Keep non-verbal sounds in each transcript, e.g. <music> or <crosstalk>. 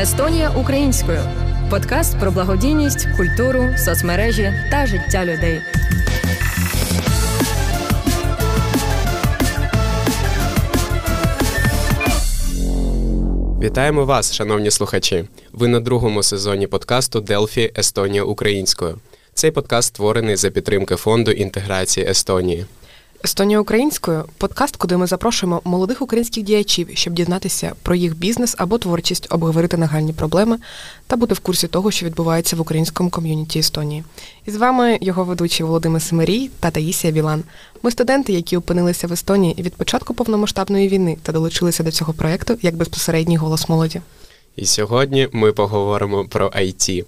Естонія українською. Подкаст про благодійність, культуру, соцмережі та життя людей. Вітаємо вас, шановні слухачі. Ви на другому сезоні подкасту Делфі Естонія українською. Цей подкаст створений за підтримки фонду інтеграції Естонії. Естонія українською подкаст, куди ми запрошуємо молодих українських діячів, щоб дізнатися про їх бізнес або творчість, обговорити нагальні проблеми та бути в курсі того, що відбувається в українському ком'юніті Естонії. І з вами його ведучі Володимир Семерій та Таїсія Білан. Ми студенти, які опинилися в Естонії від початку повномасштабної війни та долучилися до цього проєкту як безпосередній голос молоді. І сьогодні ми поговоримо про IT.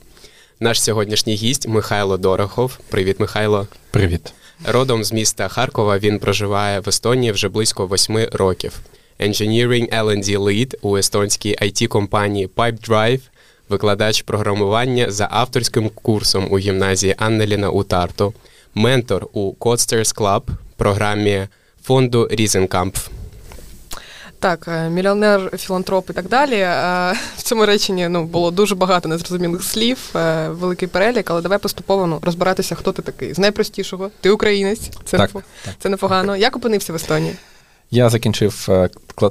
Наш сьогоднішній гість Михайло Дорохов. Привіт, Михайло. Привіт. Родом з міста Харкова він проживає в Естонії вже близько восьми років. Engineering L&D Lead у естонській IT компанії PipeDrive, викладач програмування за авторським курсом у гімназії Аннеліна у Тарту, ментор у Codsters Club, програмі фонду Різенкамп. Так, е, мільйонер, філантроп і так далі. Е, в цьому реченні ну було дуже багато незрозумілих слів, е, великий перелік, але давай поступово ну, розбиратися, хто ти такий. З найпростішого. Ти українець, це так, не, так. це непогано. Як опинився в Естонії? Я закінчив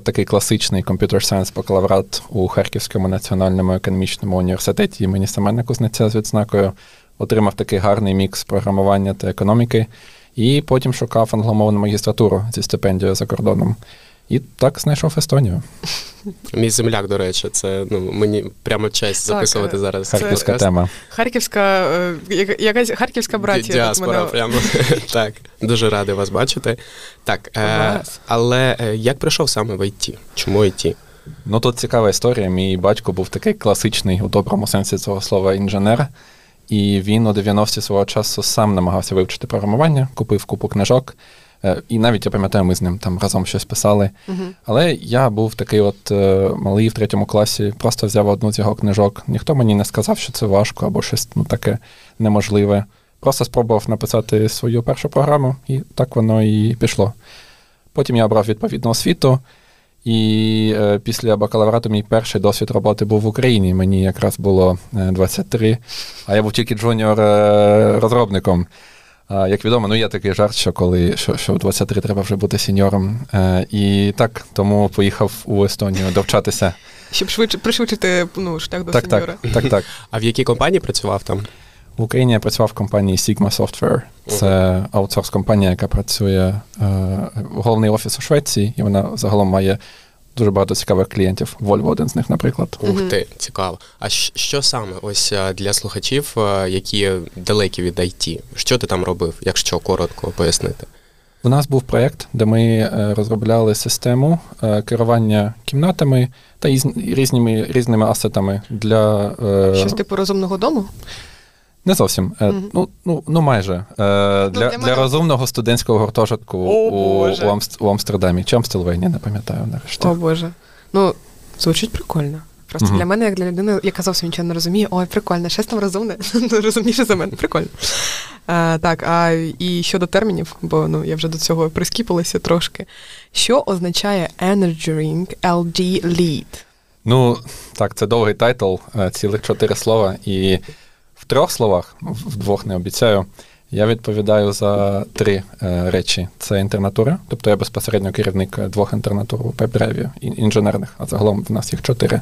такий класичний computer science бакалаврат у Харківському національному економічному університеті імені Семена Кузнеця з відзнакою. Отримав такий гарний мікс програмування та економіки, і потім шукав англомовну магістратуру зі стипендією за кордоном. І так знайшов Естонію. Мій земляк, до речі, це ну мені прямо честь записувати так, зараз. Харківська це... тема. Харківська е, якась харківська братія. Діаспора, мене... прямо <laughs> так. Дуже радий вас бачити. Так, е, але е, як прийшов саме в ІТ? Чому ІТ? Ну тут цікава історія. Мій батько був такий класичний у доброму сенсі цього слова інженер. І він у 90-ті свого часу сам намагався вивчити програмування, купив купу книжок. Е, і навіть я пам'ятаю, ми з ним там разом щось писали. Uh-huh. Але я був такий от е, малий в третьому класі, просто взяв одну з його книжок. Ніхто мені не сказав, що це важко або щось ну, таке неможливе. Просто спробував написати свою першу програму, і так воно і пішло. Потім я обрав відповідну освіту, і е, після бакалаврату мій перший досвід роботи був в Україні. Мені якраз було 23, а я був тільки junior розробником. Як відомо, ну є такий жарт, що коли що, що в 23 треба вже бути сіньором. Е, І так, тому поїхав у Естонію довчатися. Щоб швидше пришвидшити ну, шлях до так, сеньора. Так, так, так. <laughs> А в якій компанії працював там? В Україні я працював в компанії Sigma Software. Це аутсорс компанія, яка працює е, головний офіс у Швеції, і вона загалом має дуже багато цікавих клієнтів. Volvo один з них, наприклад. Ух ти, цікаво. А що саме ось е, для слухачів, е, які далекі від IT? Що ти там робив, якщо коротко пояснити? У нас був проєкт, де ми е, розробляли систему керування кімнатами та різними різними асетами для щось типу розумного дому. Не зовсім. Mm-hmm. Ну, ну, ну майже. Е, Для для, для розумного студентського гуртожитку О, у, у, Амст, у Амстердамі. Чи Амстелвені, не пам'ятаю нарешті. О Боже. Ну, звучить прикольно. Просто mm-hmm. для мене, як для людини, яка зовсім нічого не розуміє, ой, прикольно, щось там розумне, <laughs> розумніше за мене, прикольно. А, Так, а і щодо термінів, бо ну я вже до цього прискіпалася трошки. Що означає Engineering L&D Lead? Ну, так, це довгий title, е, цілих чотири слова. І трьох словах, в двох не обіцяю. Я відповідаю за три е, речі: це інтернатура, тобто я безпосередньо керівник двох інтернатур у PipeDrive і інженерних, а загалом в нас їх чотири.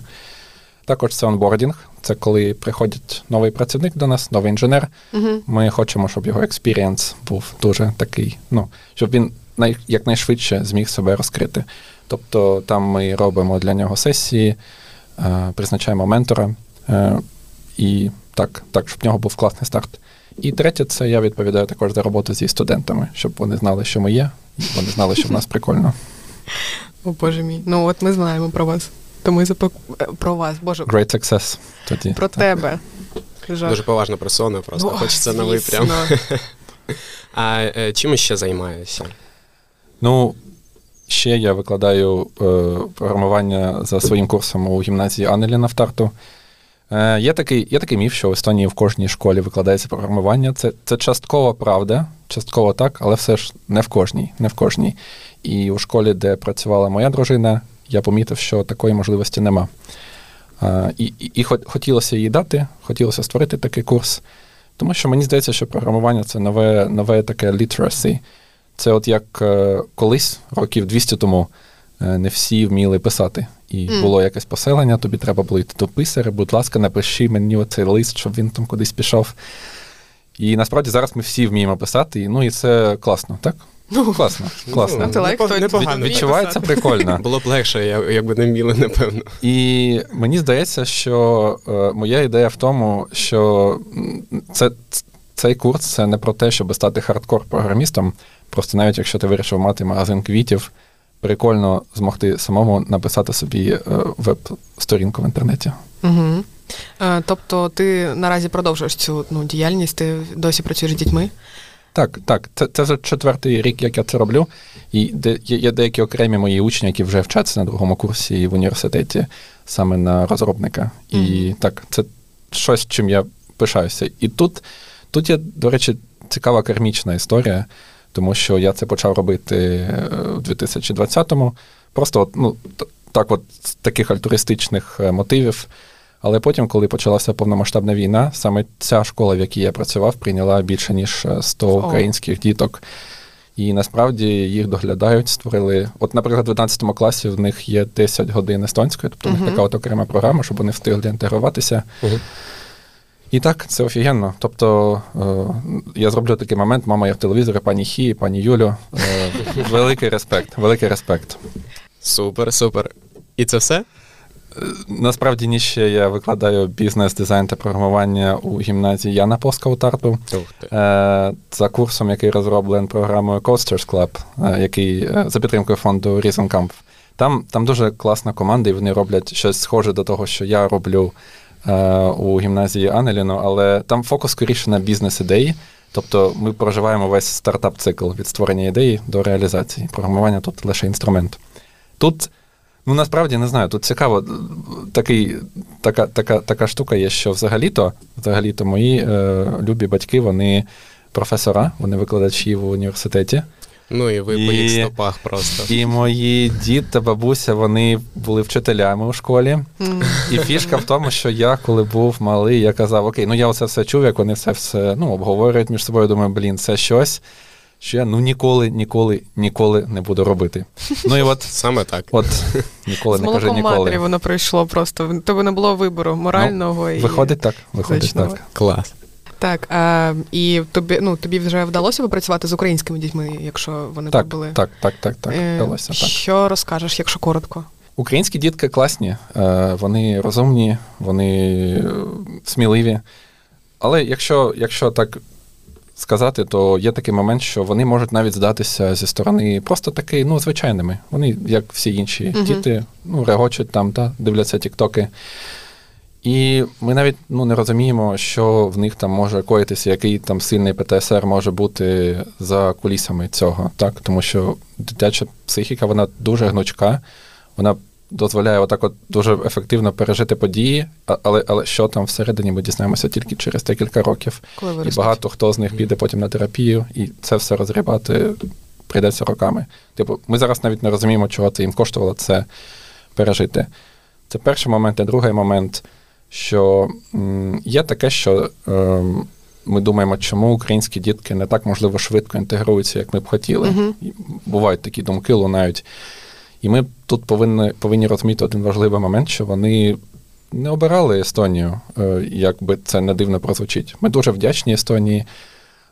Також це onboarding. Це коли приходить новий працівник до нас, новий інженер. Uh-huh. Ми хочемо, щоб його experience був дуже такий, ну, щоб він най, якнайшвидше зміг себе розкрити. Тобто там ми робимо для нього сесії, е, призначаємо ментора. Е, і так, так, щоб в нього був класний старт. І третє, це я відповідаю також за роботу зі студентами, щоб вони знали, що ми є, і вони знали, що в нас прикольно. О Боже мій. Ну от ми знаємо про вас. То ми запак... Е, про вас, Боже. Great success. Тоді. Про так. тебе. Жах. Дуже поважна персона, просто ну, хочеться на ви прямо. <laughs> А е, чим ще займаєшся? Ну, ще я викладаю е, програмування за своїм курсом у гімназії Анеліна в Тарту. Е, Є такий є такий міф, що в Естонії в кожній школі викладається програмування. Це це частково правда, частково так, але все ж не в кожній. не в кожній. І у школі, де працювала моя дружина, я помітив, що такої можливості нема. І і, і хотілося її дати, хотілося створити такий курс. Тому що мені здається, що програмування це нове нове таке literacy. Це от як е, колись, років 200 тому, е, не всі вміли писати. І mm. було якесь поселення, тобі треба було йти до писаря, будь ласка, напиши мені оцей лист, щоб він там кудись пішов. І насправді зараз ми всі вміємо писати, ну і це класно, так? Ну, класно. класно. Ну, непогано. Відчувається прикольно. <laughs> Було б легше, якби не вміли, напевно. І мені здається, що е, моя ідея в тому, що це, цей курс це не про те, щоб стати хардкор-програмістом. Просто навіть якщо ти вирішив мати магазин квітів, прикольно змогти самому написати собі е, веб-сторінку в інтернеті. Угу. Тобто ти наразі продовжуєш цю ну, діяльність, ти досі працюєш з дітьми? Так, так. Це це вже четвертий рік, як я це роблю. І де, є деякі окремі мої учні, які вже вчаться на другому курсі в університеті саме на розробника. І mm-hmm. так, це щось, чим я пишаюся. І тут, тут є, до речі, цікава кармічна історія, тому що я це почав робити е, в 2020-му. Просто от, ну, так, от з таких альтуристичних е, мотивів. Але потім, коли почалася повномасштабна війна, саме ця школа, в якій я працював, прийняла більше ніж 100 е, українських діток. І насправді їх доглядають, створили. От, наприклад, в 11 класі в них є 10 годин естонської, тобто uh-huh. в них така от окрема програма, щоб вони встигли інтегруватися. Uh-huh. І так, це офігенно. Тобто е, я зроблю такий момент, мама є в телевізорі, пані Хі, пані Юлю. Е, <laughs> великий респект, великий респект. Супер, супер. І це все? Насправді ні ще я викладаю бізнес, дизайн та програмування у гімназії Яна Поска у Тарту. Е, за курсом, який розроблений програмою Coasters Club, е, який е, за підтримкою фонду Різенкамп. Там там дуже класна команда, і вони роблять щось схоже до того, що я роблю у гімназії Анеліно, але там фокус скоріше на бізнес-ідеї. Тобто ми проживаємо весь стартап-цикл від створення ідеї до реалізації. Програмування тут лише інструмент. Тут Ну насправді не знаю. Тут цікаво, такий, така така, така штука є, що взагалі-то взагалі-то мої е, любі батьки, вони професора, вони викладачі в університеті. Ну і ви і, по їх стопах просто. І мої дід та бабуся, вони були вчителями у школі. Mm. І фішка в тому, що я, коли був малий, я казав: Окей, ну я оце все чув, як вони це все ну, обговорюють між собою. Думаю, блін, це щось що я ну ніколи, ніколи, ніколи не буду робити. Ну і от саме так. От ніколи З не кажи ніколи. матері воно прийшло просто. Тобі не було вибору морального ну, і виходить так. Виходить значного. так. Клас. Так, а, і тобі ну тобі вже вдалося попрацювати з українськими дітьми, якщо вони так, тут були? Так, так, так, так. Е, вдалося. так. Що розкажеш, якщо коротко? Українські дітки класні, е, вони розумні, вони е, сміливі. Але якщо якщо так сказати, то є такий момент, що вони можуть навіть здатися зі сторони просто таки, ну, звичайними. Вони, як всі інші uh-huh. діти, ну, регочуть там, та, дивляться тіктоки. І ми навіть ну, не розуміємо, що в них там може коїтися, який там сильний ПТСР може бути за кулісами цього, так? Тому що дитяча психіка, вона дуже гнучка, вона дозволяє отак от дуже ефективно пережити події, але але що там всередині ми дізнаємося тільки через декілька років. Коли і багато хто з них піде потім на терапію, і це все розгрібати прийдеться роками. Типу, ми зараз навіть не розуміємо, чого це їм коштувало це пережити. Це перший момент, і другий момент, що є таке, що е, ми думаємо, чому українські дітки не так можливо швидко інтегруються, як ми б хотіли. uh Бувають такі думки, лунають. І ми тут повинні повинні розуміти один важливий момент, що вони не обирали Естонію, е, як би це не дивно прозвучить. Ми дуже вдячні Естонії,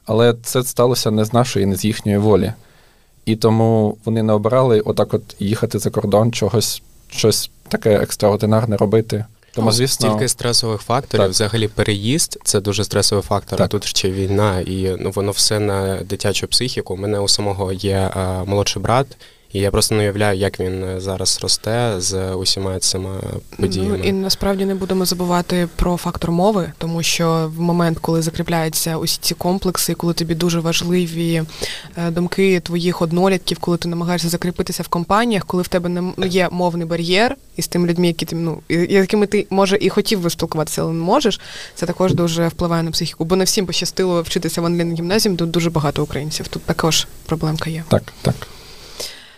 але це сталося не з нашої, не з їхньої волі. І тому вони не обирали отак от їхати за кордон, чогось щось таке екстраординарне робити. Тому, звісно, Стільки стресових факторів, так. взагалі переїзд це дуже стресовий фактор, так. а тут ще війна, і ну воно все на дитячу психіку. У мене у самого є а, молодший брат, і я просто не уявляю, як він е, зараз росте з усіма цими подіями. Ну, І насправді не будемо забувати про фактор мови, тому що в момент, коли закріпляються усі ці комплекси, коли тобі дуже важливі е, думки твоїх однолітків, коли ти намагаєшся закріпитися в компаніях, коли в тебе не є мовний бар'єр із тими людьми, які ти ну якими ти може і хотів би спілкуватися, але не можеш. Це також дуже впливає на психіку, бо не всім пощастило вчитися в онлайн гімназії, тут дуже багато українців. Тут також проблемка є. Так, так.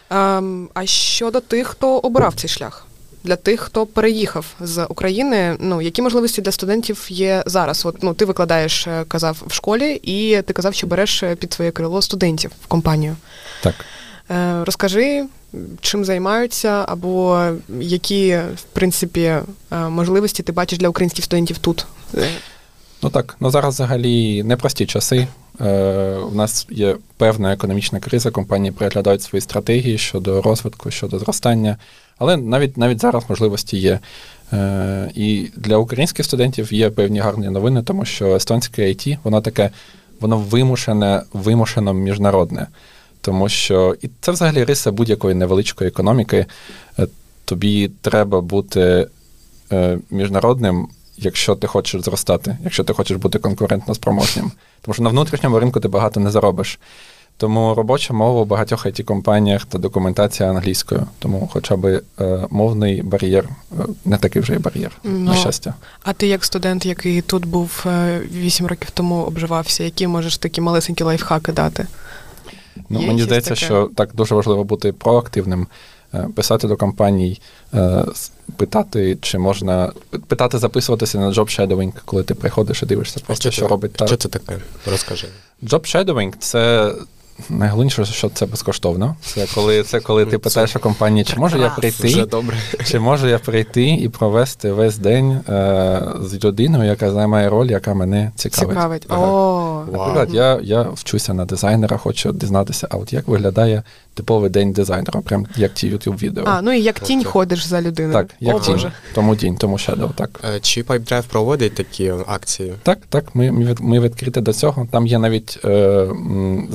Ем, а щодо тих, хто обирав цей шлях, для тих, хто переїхав з України. Ну які можливості для студентів є зараз? От ну ти викладаєш, е, казав в школі, і ти казав, що береш е, під своє крило студентів в компанію. Так. Е, Розкажи, чим займаються, або які в принципі можливості ти бачиш для українських студентів тут. Ну так, ну зараз взагалі непрості часи. Е, У нас є певна економічна криза, компанії переглядають свої стратегії щодо розвитку, щодо зростання. Але навіть навіть зараз можливості є. Е, І для українських студентів є певні гарні новини, тому що естонське IT, воно таке, воно вимушене, вимушено міжнародне. Тому що і це взагалі риса будь-якої невеличкої економіки. Е, Тобі треба бути е, міжнародним, якщо ти хочеш зростати, якщо ти хочеш бути конкурентно спроможним. Тому що на внутрішньому ринку ти багато не заробиш. Тому робоча мова в багатьох it компаніях та документація англійською. Тому хоча б е, мовний бар'єр е, не такий вже й бар'єр, Ну, на щастя. А ти, як студент, який тут був е, 8 років тому обживався, які можеш такі малесенькі лайфхаки дати? Ну, Є мені здається, таке? що так дуже важливо бути проактивним, е, писати до компаній, е, питати, чи можна питати записуватися на job shadowing, коли ти приходиш і дивишся, просто що, що робить та Що це таке? Розкажи. Job shadowing – це найголовніше, що це безкоштовно. Це коли це коли ти питаєш у компанії, чи можу я прийти, Вже добре. чи можу я прийти і провести весь день е, з людиною, яка займає роль, яка мене цікавить. Цікавить. Ага. О, Наприклад, я, я вчуся на дизайнера, хочу дізнатися, а от як виглядає типовий день дизайнера, прям як ті YouTube відео. а, ну і як тінь ходиш за людиною. так, як О, тінь. Боже. Тому тінь, тому shadow, так. Е, Чи PipeDrive проводить такі акції? Так, так, ми, ми, відкриті до цього. Там є навіть е, м,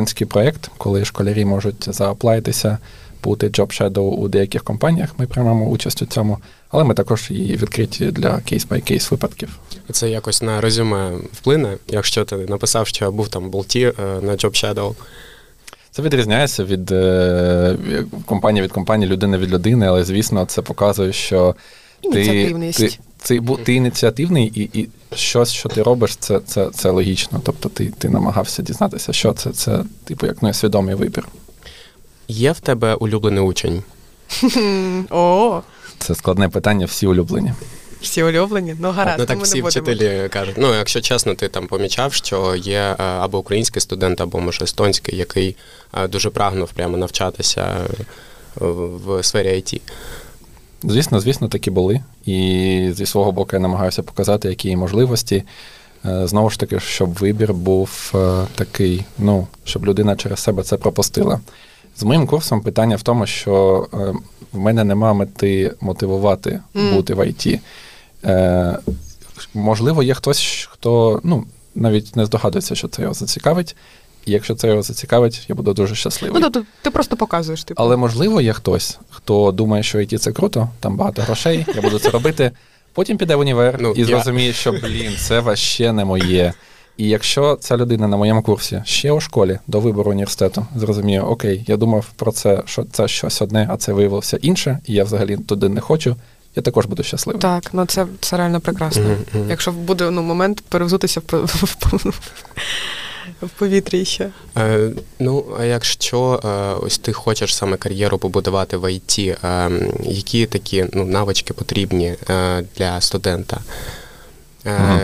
загальноестонський проєкт, коли школярі можуть зааплайтися, бути Job Shadow у деяких компаніях. Ми приймемо участь у цьому, але ми також і відкриті для case-by-case випадків. Це якось на резюме вплине, якщо ти написав, що я був там болті е, на Job Shadow. Це відрізняється від е, компанії від компанії, людини від людини, але звісно, це показує, що ти, Ініціативність. ти, ти, бу- ти ініціативний, і, і щось, що ти робиш, це, це, це логічно. Тобто ти, ти намагався дізнатися, що це, це типу як несвідомий вибір. Є в тебе улюблений учень? <laughs> О, Це складне питання, всі улюблені. всі улюблені. Ну гаразд, ну так ми всі не будемо. вчителі кажуть. Ну, якщо чесно, ти там помічав, що є е, або український студент, або може естонський, який е, дуже прагнув прямо навчатися в сфері IT. Звісно, звісно, такі були. І зі свого боку я намагаюся показати, які є можливості. Е, Знову ж таки, щоб вибір був е, такий, ну, щоб людина через себе це пропустила. З моїм курсом питання в тому, що е, в мене нема мети мотивувати бути в ІТ. Можливо, є хтось, хто ну, навіть не здогадується, що це його зацікавить. І якщо це його зацікавить, я буду дуже щасливий. Ну, тобто ти просто показуєш, типу. Але можливо, є хтось, хто думає, що IT це круто, там багато грошей, я буду це робити. Потім піде в універ Ну, і я- зрозуміє, що блін, це ваще не моє. І якщо ця людина на моєму курсі ще у школі до вибору університету зрозуміє, окей, я думав про це, що це щось одне, а це виявилося інше, і я взагалі туди не хочу, я також буду щасливий. Так, ну це, це реально прекрасно. Мгм. Якщо буде ну, момент перевзутися в, в, повітрі ще. Е, ну, а якщо е, ось ти хочеш саме кар'єру побудувати в ІТ, е, які такі ну, навички потрібні е, для студента? Е, Мгм.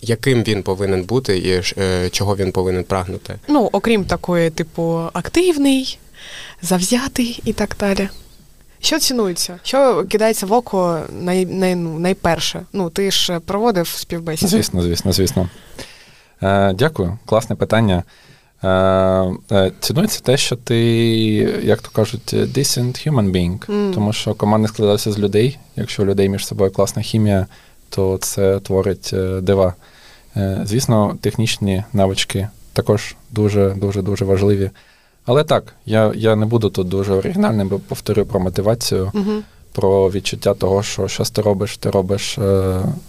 Яким він повинен бути і е, чого він повинен прагнути? Ну, окрім такої, типу, активний, завзятий і так далі. Що цінується? Що кидається в око най, най, ну, найперше? Ну, ти ж проводив співбесіду. Звісно, звісно, звісно. Е, дякую, класне питання. Е, е, цінується те, що ти, як то кажуть, decent human being, Мгм. тому що команда складається з людей. Якщо у людей між собою класна хімія, то це творить дива. Звісно, технічні навички також дуже, дуже, дуже важливі. Але так, я, я не буду тут дуже оригінальним, бо повторю про мотивацію Угу. про відчуття того, що щось ти робиш, ти робиш,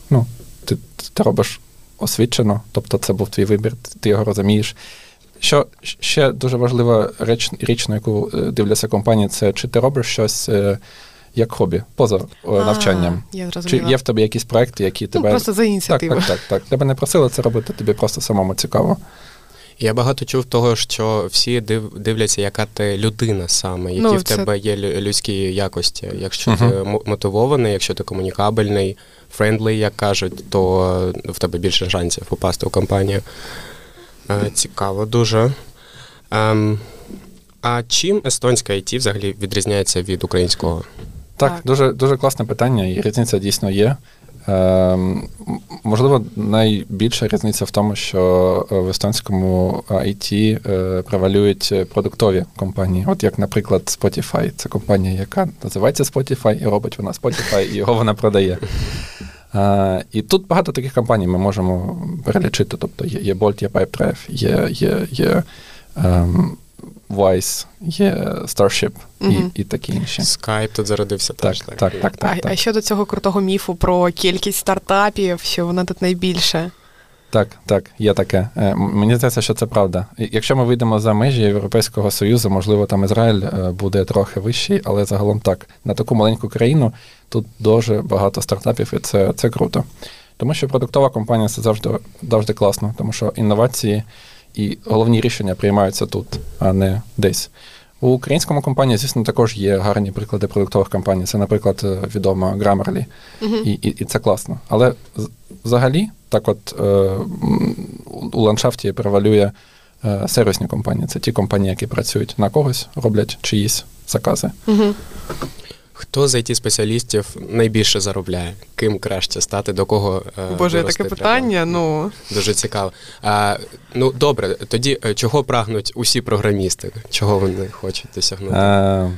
ну, ти, ти робиш освічено, тобто це був твій вибір, ти його розумієш. Що ще дуже важлива реч, річ, на яку е, дивляться компанії, це чи ти робиш щось е, як хобі, поза а, навчанням. Я Чи є в тебе якісь проекти, які ну, тебе. просто за Так, так, так, так. Тебе не просили це робити, тобі просто самому цікаво. Я багато чув того, що всі див, дивляться, яка ти людина саме, які Ну, в це- тебе є лю- людські якості. Якщо ти Мгм. мо- мотивований, якщо ти комунікабельний, френдлий, як кажуть, то в тебе більше шансів попасти в компанію. Е, Цікаво дуже. Ем, а чим естонська IT взагалі відрізняється від українського? Так, Так. Дуже, дуже класне питання, і різниця дійсно є. М- можливо, найбільша різниця в тому, що е, в естонському IT е, превалюють е, продуктові компанії. От як, наприклад, Spotify. Це компанія, яка називається Spotify, і робить вона Spotify, і його вона продає. Е, І тут багато таких компаній ми можемо перелічити. Тобто є, є Bolt, є Pipedrive, є, є, є ем, Wise, є Starship і, Мгм. і такі інші. Скайп тут зародився Так, теж. так, так, так, а, так. а щодо цього крутого міфу про кількість стартапів, що вона тут найбільше. Так, так, є таке. Е, Мені здається, що це правда. Якщо ми вийдемо за межі Європейського Союзу, можливо, там Ізраїль е, буде трохи вищий, але загалом так. На таку маленьку країну тут дуже багато стартапів, і це, це круто. Тому що продуктова компанія це завжди, завжди класно, тому що інновації і головні рішення приймаються тут, а не десь. У українському компанії, звісно, також є гарні приклади продуктових компаній. Це, наприклад, е, відома Grammarly. І, і, і це класно. Але взагалі, так от е, у ландшафті превалює е, сервісні компанії. Це ті компанії, які працюють на когось, роблять чиїсь закази. Угу. Хто з it спеціалістів найбільше заробляє? Ким краще стати? До кого е, Боже, таке треба? питання. Ну Дуже цікаво. А, ну добре, тоді е, чого прагнуть усі програмісти? Чого вони хочуть досягнути? Е,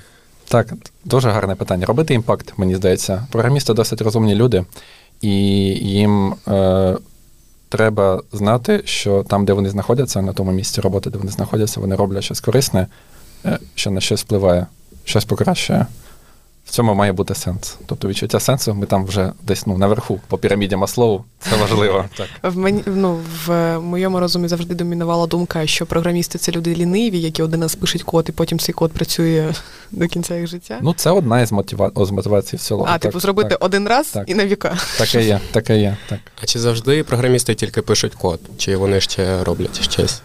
так, дуже гарне питання. Робити impact, мені здається. Програмісти досить розумні люди, і їм е, треба знати, що там, де вони знаходяться, на тому місці роботи, де вони знаходяться, вони роблять щось корисне, що на щось впливає, щось покращує. В цьому має бути сенс. Тобто відчуття сенсу, ми там вже десь ну, наверху, по піраміді Маслоу. Це важливо. <laughs> Так. в мені ну в моєму розумі завжди домінувала думка, що програмісти це люди ліниві, які один раз пишуть код, і потім цей код працює <laughs> до кінця їх життя. Ну, це одна із, мотива... з мотивацій в цілому. а, Так, типу, зробити так. один раз так. і на віка. Таке є, таке є. Так. А чи завжди програмісти тільки пишуть код? Чи вони ще роблять щось?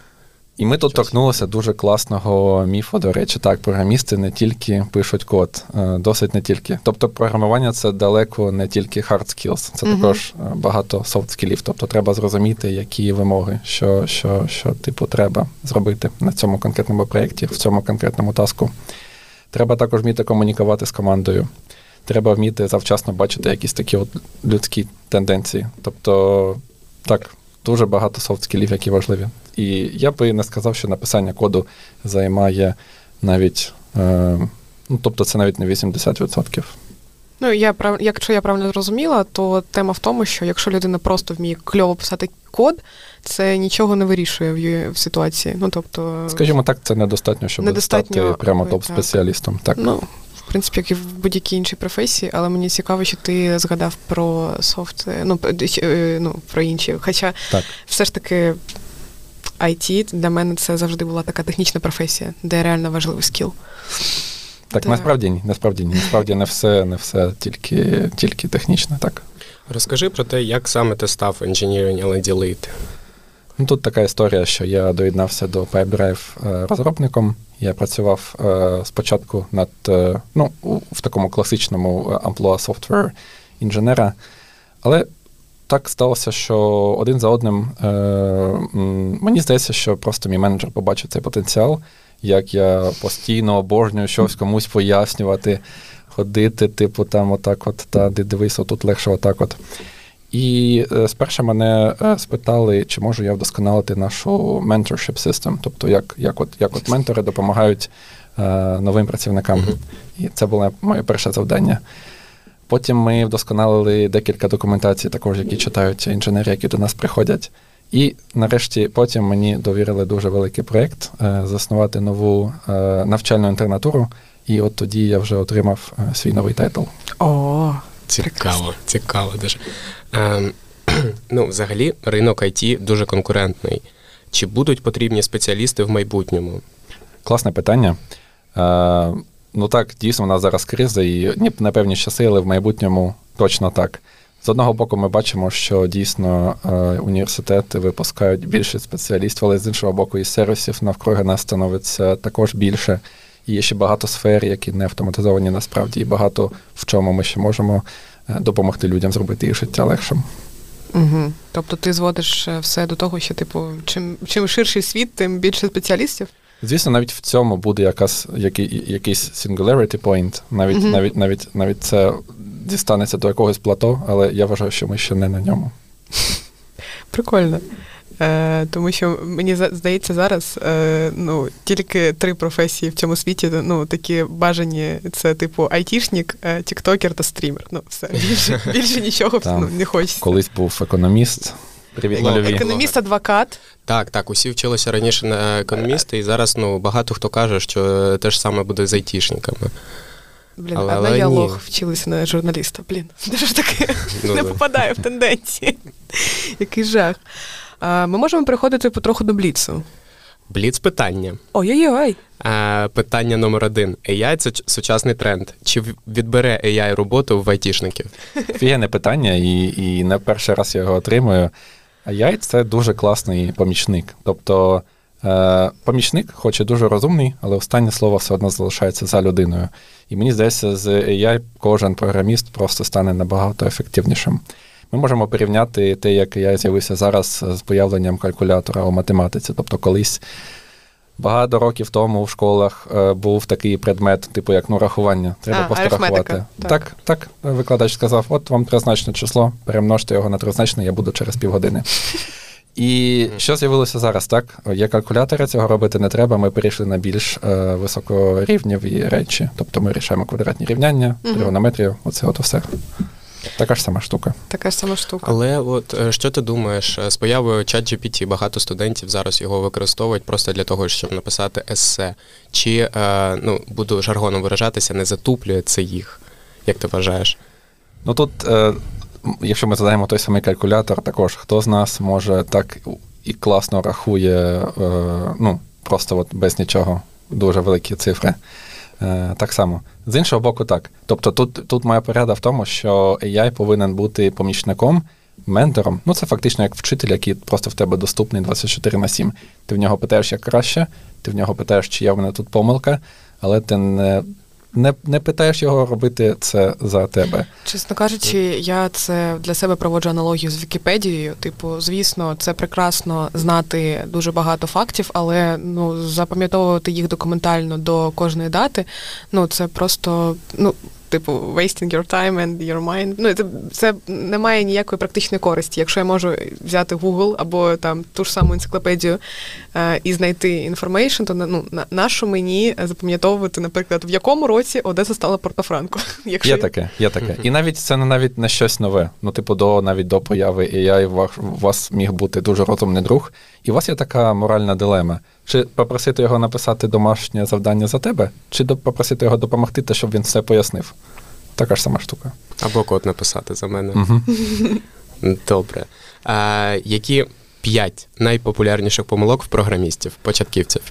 І ми тут торкнулися дуже класного міфу. До речі, так, програмісти не тільки пишуть код, е, досить не тільки. Тобто, програмування це далеко не тільки hard skills, це Мгм. також е, багато soft скілів. Тобто, треба зрозуміти, які вимоги, що, що, що типу треба зробити на цьому конкретному проєкті, в цьому конкретному таску. Треба також вміти комунікувати з командою. Треба вміти завчасно бачити якісь такі от людські тенденції. Тобто, так, дуже багато софт-скілів, які важливі. І я би не сказав, що написання коду займає навіть, е, ну, тобто це навіть не 80%. Ну я якщо я правильно зрозуміла, то тема в тому, що якщо людина просто вміє кльово писати код, це нічого не вирішує в, її- в ситуації. Ну тобто, Скажімо так, це недостатньо, щоб Недостатньо, стати прямо топ-спеціалістом. Так. ну в принципі, як і в будь-якій іншій професії, але мені цікаво, що ти згадав про софт, е, ну, е, ну про інші. Хоча так. все ж таки. IT для мене це завжди була така технічна професія, де реально важливий скіл. Так, Так. насправді ні, насправді ні. Насправді не все, не все тільки, тільки технічне, так. Розкажи про те, як саме ти став Engineering Lead. Ну, тут така історія, що я доєднався до PipeDrive е, розробником. Я працював е, спочатку над е, ну, в такому класичному амплуа софтвер інженера. Але так сталося, що один за одним мені здається, що просто мій менеджер побачив цей потенціал, як я постійно обожнюю щось комусь пояснювати, ходити, типу, там отак, от, та ди- дивись, отут легше отак от. І е, спершу мене е, спитали, чи можу я вдосконалити нашу mentorship system, тобто як, як, от, як от ментори допомагають е, новим працівникам. Мгм. І це було моє перше завдання. Потім ми вдосконалили декілька документацій, також які читають інженери, які до нас приходять. І нарешті потім мені довірили дуже великий проєкт е, заснувати нову е, навчальну інтернатуру. І от тоді я вже отримав е, свій новий title. О, Цікаво, цікаво дуже. Ем, <clears throat> ну, взагалі, ринок IT дуже конкурентний. Чи будуть потрібні спеціалісти в майбутньому? Класне питання. Е, ну так, дійсно, у нас зараз криза, і ні, на певні часи, але в майбутньому точно так. З одного боку, ми бачимо, що дійсно е, університети випускають більше спеціалістів, але з іншого боку, і сервісів навкруги нас становиться також більше. І є ще багато сфер, які не автоматизовані насправді, і багато в чому ми ще можемо допомогти людям зробити їх життя легшим. Угу. Тобто ти зводиш е, все до того, що, типу, чим чим ширший світ, тим більше спеціалістів? Звісно, навіть в цьому буде якась, який, якийсь singularity point, навіть, mm-hmm. навіть, навіть, навіть це дістанеться до якогось плато, але я вважаю, що ми ще не на ньому. Прикольно. Е, Тому що мені здається, зараз е, ну, тільки три професії в цьому світі ну, такі бажані: це типу айтішник, е, тіктокер та стрімер. Ну, все, <laughs> більше більше нічого ну, не хочеться. Колись був економіст. Привіт, ну, економіст, адвокат. Так, так, усі вчилися раніше на економісти, і зараз ну, багато хто каже, що те ж саме буде з айтішниками. Блін, але, одна але я лох вчилася на журналіста. Блін, <laughs> де ж таке ну, не попадає в тенденції. Який жах. Ми можемо переходити потроху до бліцу. Бліц питання. Ой-ой-ой. Питання номер один. AI – це сучасний тренд. Чи відбере AI роботу в айтішників? <laughs> Фігенне питання, і і не перший раз я його отримую. AI – це дуже класний помічник. Тобто е, помічник, хоч і дуже розумний, але останнє слово все одно залишається за людиною. І мені здається, з AI кожен програміст просто стане набагато ефективнішим. Ми можемо порівняти те, як я з'явився зараз з появленням калькулятора у математиці. Тобто, колись багато років тому в школах е, був такий предмет, типу як ну, рахування. Треба а, просто рахувати. Так. так, так, викладач сказав: от вам тризначне число, перемножте його на тризначне, я буду через півгодини. <laughs> І що з'явилося зараз? Так, є калькулятори, цього робити не треба. Ми перейшли на більш е, високорівневі речі. Тобто ми рішаємо квадратні рівняння, тригонометрію, оце от все. Така ж сама штука. Така ж сама штука. Але от е, що ти думаєш, е, з появою ChatGPT багато студентів зараз його використовують просто для того, щоб написати есе. Чи, е, ну, буду жаргоном виражатися, не затуплює це їх? Як ти вважаєш? Ну тут, якщо ми задаємо той самий калькулятор, також хто з нас може так і класно рахує, ну, просто от без нічого, дуже великі цифри. Е, так само. З іншого боку, так. Тобто тут тут моя порада в тому, що AI повинен бути помічником, ментором. Ну, це фактично як вчитель, який просто в тебе доступний 24 на 7. Ти в нього питаєш, як краще, ти в нього питаєш, чи є в мене тут помилка, але ти не не не питаєш його робити це за тебе. Чесно кажучи, я це для себе проводжу аналогію з Вікіпедією. Типу, звісно, це прекрасно знати дуже багато фактів, але ну запам'ятовувати їх документально до кожної дати. Ну це просто ну типу wasting your time and your mind. Ну це це не має ніякої практичної користі. Якщо я можу взяти Google або там ту ж саму енциклопедію е, і знайти information, то ну на нашу мені запам'ятовувати, наприклад, в якому році Одеса стала Портофранко. <laughs> Якщо є таке, є таке. І навіть це не навіть не щось нове. Ну, типу, до навіть до появи AI у вас міг бути дуже розумний друг, і у вас є така моральна дилема. Чи попросити його написати домашнє завдання за тебе, чи попросити його допомогти, те, щоб він все пояснив. Така ж сама штука. Або код написати за мене. Угу. Добре. А, Які п'ять найпопулярніших помилок в програмістів, початківців?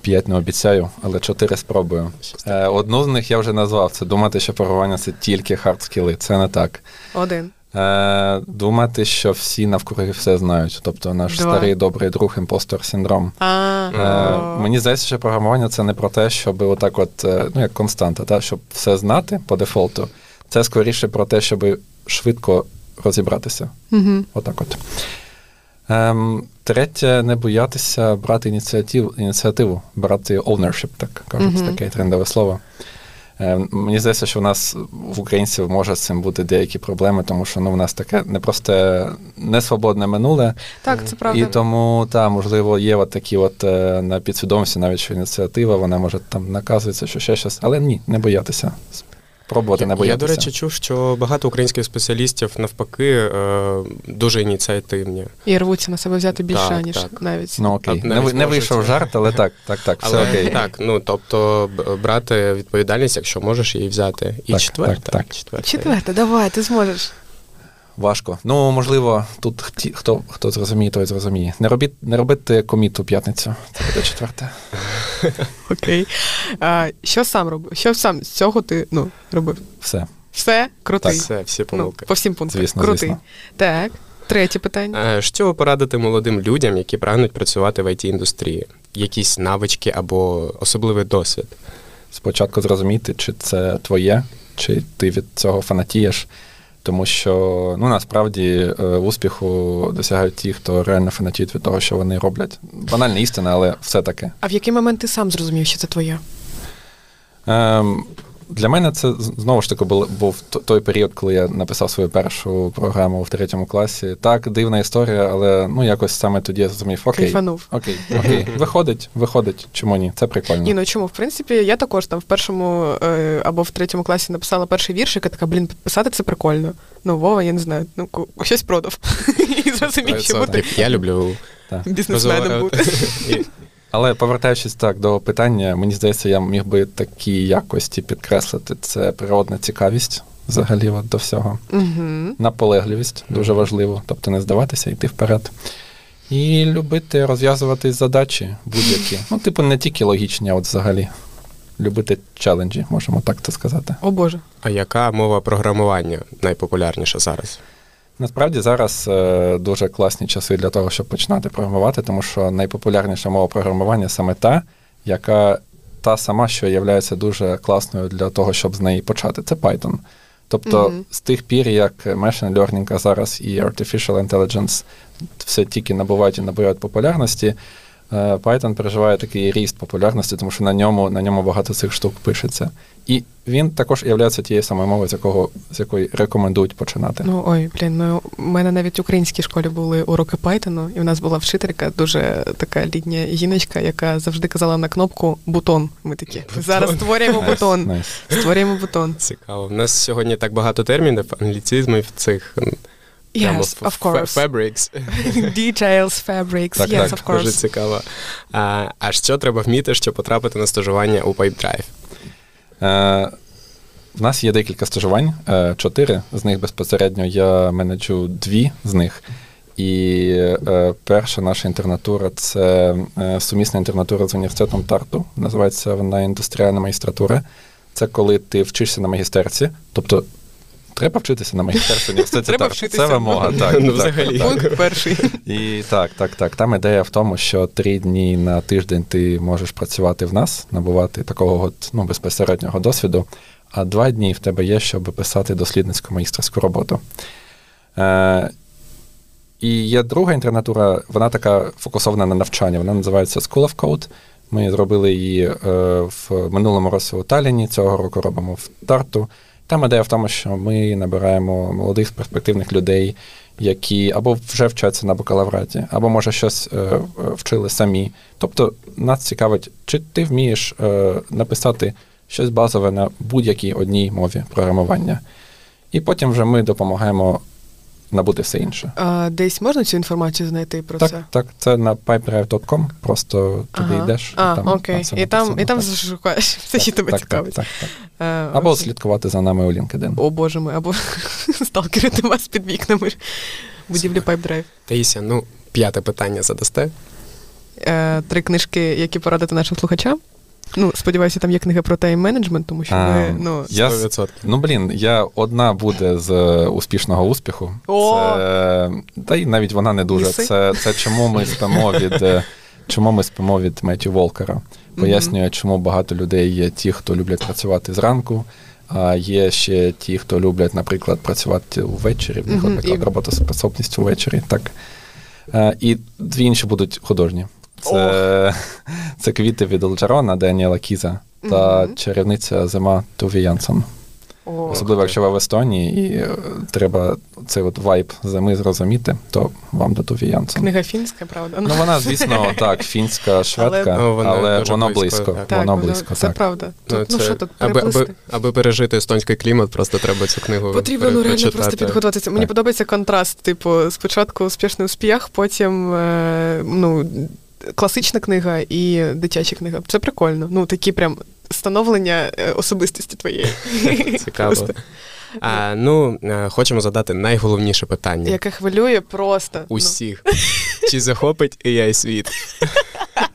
П'ять не обіцяю, але чотири спробую. Е, Одну з них я вже назвав: це думати, що програмування це тільки хардскіли. Це не так. Один. Е, Думати, що всі навкруги все знають. Тобто наш Два. старий добрий друг imposter синдром. Е, Мені здається, що програмування це не про те, щоб отак, от, е, ну як константа, та, щоб все знати по дефолту. Це скоріше про те, щоб швидко розібратися. Угу. Отак от. Ем, Третє, не боятися брати ініціатив, ініціативу, брати ownership, так кажуть, uh таке трендове слово. Е, мені здається, що в нас в українців може з цим бути деякі проблеми, тому що ну, в нас таке непросте несвободне минуле. Так, це правда. І тому, та, можливо, є от такі от е, на підсвідомості навіть що ініціатива, вона може там наказується, що ще щось, але ні, не боятися пробувати не боятися. Я, до речі, чув, що багато українських спеціалістів навпаки е, дуже ініціативні. І рвуться на себе взяти більше, так, ніж так. навіть. Ну окей. Не, не вийшов жарт, але так, так, так, все але, окей. Так, ну тобто брати відповідальність, якщо можеш її взяти. І так, Четверта, Так, так. Четверте. четверте, давай, ти зможеш. Важко. Ну, можливо, тут ті, хто хто зрозуміє, той зрозуміє. Не робіть, не робити коміт у п'ятницю. Це буде четверте. <laughs> Окей. А, Що сам робив? Що сам з цього ти ну, робив? Все. Все, крутий. Все, всі Ну, по всім пунктам. Звісно, крутий. звісно. Так, третє питання. Е, Що порадити молодим людям, які прагнуть працювати в it індустрії Якісь навички або особливий досвід? спочатку зрозуміти, чи це твоє, чи ти від цього фанатієш. Тому що ну насправді е, успіху досягають ті, хто реально фанатіють від того, що вони роблять. Банальна істина, але все таки. А в який момент ти сам зрозумів, що це твоє? Ем, для мене це знову ж таки був, був той період, коли я написав свою першу програму в третьому класі. Так, дивна історія, але ну якось саме тоді я зрозумів, окей, Кайфанув. окей, окей, <laughs> виходить, виходить. Чому ні? Це прикольно. Ні, ну чому? В принципі, я також там в першому е, або в третьому класі написала перший віршик, і така, блін, писати це прикольно. Ну, Вова, я не знаю, ну щось продав. <laughs> І зрозумів, що бути Я люблю бізнесменом бути. <laughs> Але повертаючись так до питання, мені здається, я міг би такі якості підкреслити. Це природна цікавість взагалі от до всього. Угу. Наполегливість дуже важливо, тобто не здаватися, йти вперед. І любити розв'язувати задачі будь-які. Ну, типу, не тільки логічні, а от взагалі. Любити челенджі, можемо так це сказати. О Боже. А яка мова програмування найпопулярніша зараз? Насправді зараз е, дуже класні часи для того, щоб починати програмувати, тому що найпопулярніша мова програмування саме та, яка та сама, що є дуже класною для того, щоб з неї почати. Це Python. Тобто Мгм. з тих пір, як Machine Learning, а зараз і Artificial Intelligence все тільки набувають і набувають популярності, Python переживає такий ріст популярності, тому що на ньому, на ньому багато цих штук пишеться. І він також є тією самою мовою, з якого з якої рекомендують починати. Ну ой, блін, ну у мене навіть в українській школі були уроки Python, і в нас була вчителька, дуже така літня жіночка, яка завжди казала на кнопку бутон. Ми такі зараз створюємо бутон. Створюємо бутон. Цікаво. У нас сьогодні так багато термінів, англіцизмів цих. Yes, of course. Fabrics. <laughs> Details, fabrics, Так, yes, так, of Дуже цікаво. А, а що треба вміти, щоб потрапити на стажування у PipeDrive? Е, в нас є декілька стажувань, е, чотири. З них безпосередньо я менеджу дві з них. І е, перша наша інтернатура це е, сумісна інтернатура з університетом Тарту. Називається вона індустріальна магістратура. Це коли ти вчишся на магістерці, тобто. Треба вчитися на магістерці в університеті Треба Тарту. вчитися. Це вимога. Так, Ну, так, взагалі. так. Пункт перший. І так, так, так. Там ідея в тому, що три дні на тиждень ти можеш працювати в нас, набувати такого от, ну, безпосереднього досвіду, а два дні в тебе є, щоб писати дослідницьку магістерську роботу. Е, і є друга інтернатура, вона така фокусована на навчання. Вона називається School of Code. Ми зробили її е, в минулому році у Талліні, цього року робимо в Тарту. Там ідея в тому, що ми набираємо молодих перспективних людей, які або вже вчаться на бакалавраті, або може щось е, вчили самі. Тобто нас цікавить, чи ти вмієш е, написати щось базове на будь-якій одній мові програмування. І потім вже ми допомагаємо набути все інше. А, десь можна цю інформацію знайти про Так, це? так, це на pipedrive.com, просто туди Ага. йдеш. А, там, окей. все І там, і там так. шукаєш <laughs> все, що тебе так, цікавить. Так, так, так. Е, Або окей. слідкувати за нами у LinkedIn. О боже мой, або <laughs> сталкерити вас під вікнами будівлі PipeDrive. Таїся, ну, п'яте питання задасте. Е, Три книжки, які порадити нашим слухачам. Ну, сподіваюся, там є книга про тайм-менеджмент, тому що А, ми, ну, 100%. ну, блін, я одна буде з е, успішного успіху. О! Це, та й навіть вона не дуже. Це, це чому ми спимо від е, чому ми спимо від Меттю Волкера. Пояснює, чому багато людей є ті, хто люблять працювати зранку, а є ще ті, хто люблять, наприклад, працювати ввечері. В них, наприклад, роботоспособність ввечері. Так. Е, І дві інші будуть художні. Це, <laughs> це квіти від Елджерона Даніела Кіза та чарівниця зима Туві Янсон. о, Особливо, якщо ви в Естонії і е, треба цей от вайб зими зрозуміти, то вам до Туві Янсон. книга фінська, правда? Ну, вона, <laughs> звісно, так, фінська, шведка, Але- Ну, але воно близько, близько. так. так, Воно близько, це так. правда. Тут, ну, це- що тут, аби, аби, аби пережити естонський клімат, просто треба цю книгу Потрібно ну, реально просто підготуватися. Мені подобається контраст. Типу, спочатку успішний успіх, потім е, ну, класична книга і дитяча книга. Це прикольно. Ну, такі прям становлення е, особистості твоєї. <laughs> Цікаво. А, ну, е, хочемо задати найголовніше питання. Яке хвилює просто. ну. Усіх. Чи захопить <laughs> AI світ? <laughs>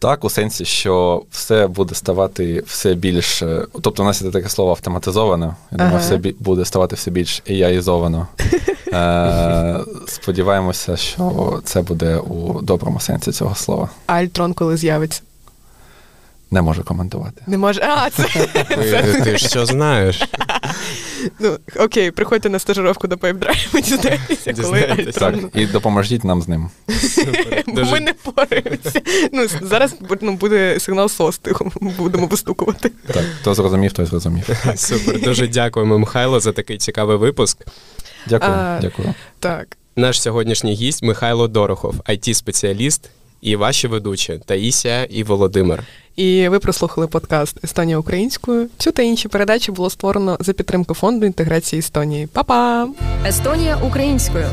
Так, у сенсі, що все буде ставати все більш. е, Тобто, у нас є таке слово автоматизовано. Я думаю, Ага. все буде ставати все більш AI-ізовано. <laughs> Е, сподіваємося, що це буде у доброму сенсі цього слова. А Альтрон коли з'явиться? Не можу коментувати. Не може. А, це. <laughs> Ти, ти ж що знаєш? Ну, окей, приходьте на стажировку до PipeDrive, ми дізнаєтеся, коли. Так, і допоможіть нам з ним. Супер. Бо Дуже, ми не впораємося. Ну, зараз ну, буде сигнал СОС, тихо, будемо вистукувати. Так, хто зрозумів, той зрозумів. супер. Дуже дякуємо, Михайло, за такий цікавий випуск. Дякую, А, дякую. Так. Наш сьогоднішній гість Михайло Дорохов, it спеціаліст і ваші ведучі Таїсія і Володимир. І ви прослухали подкаст Естонія українською. Цю та інші передачі було створено за підтримку фонду інтеграції Естонії. Па-па! Естонія українською.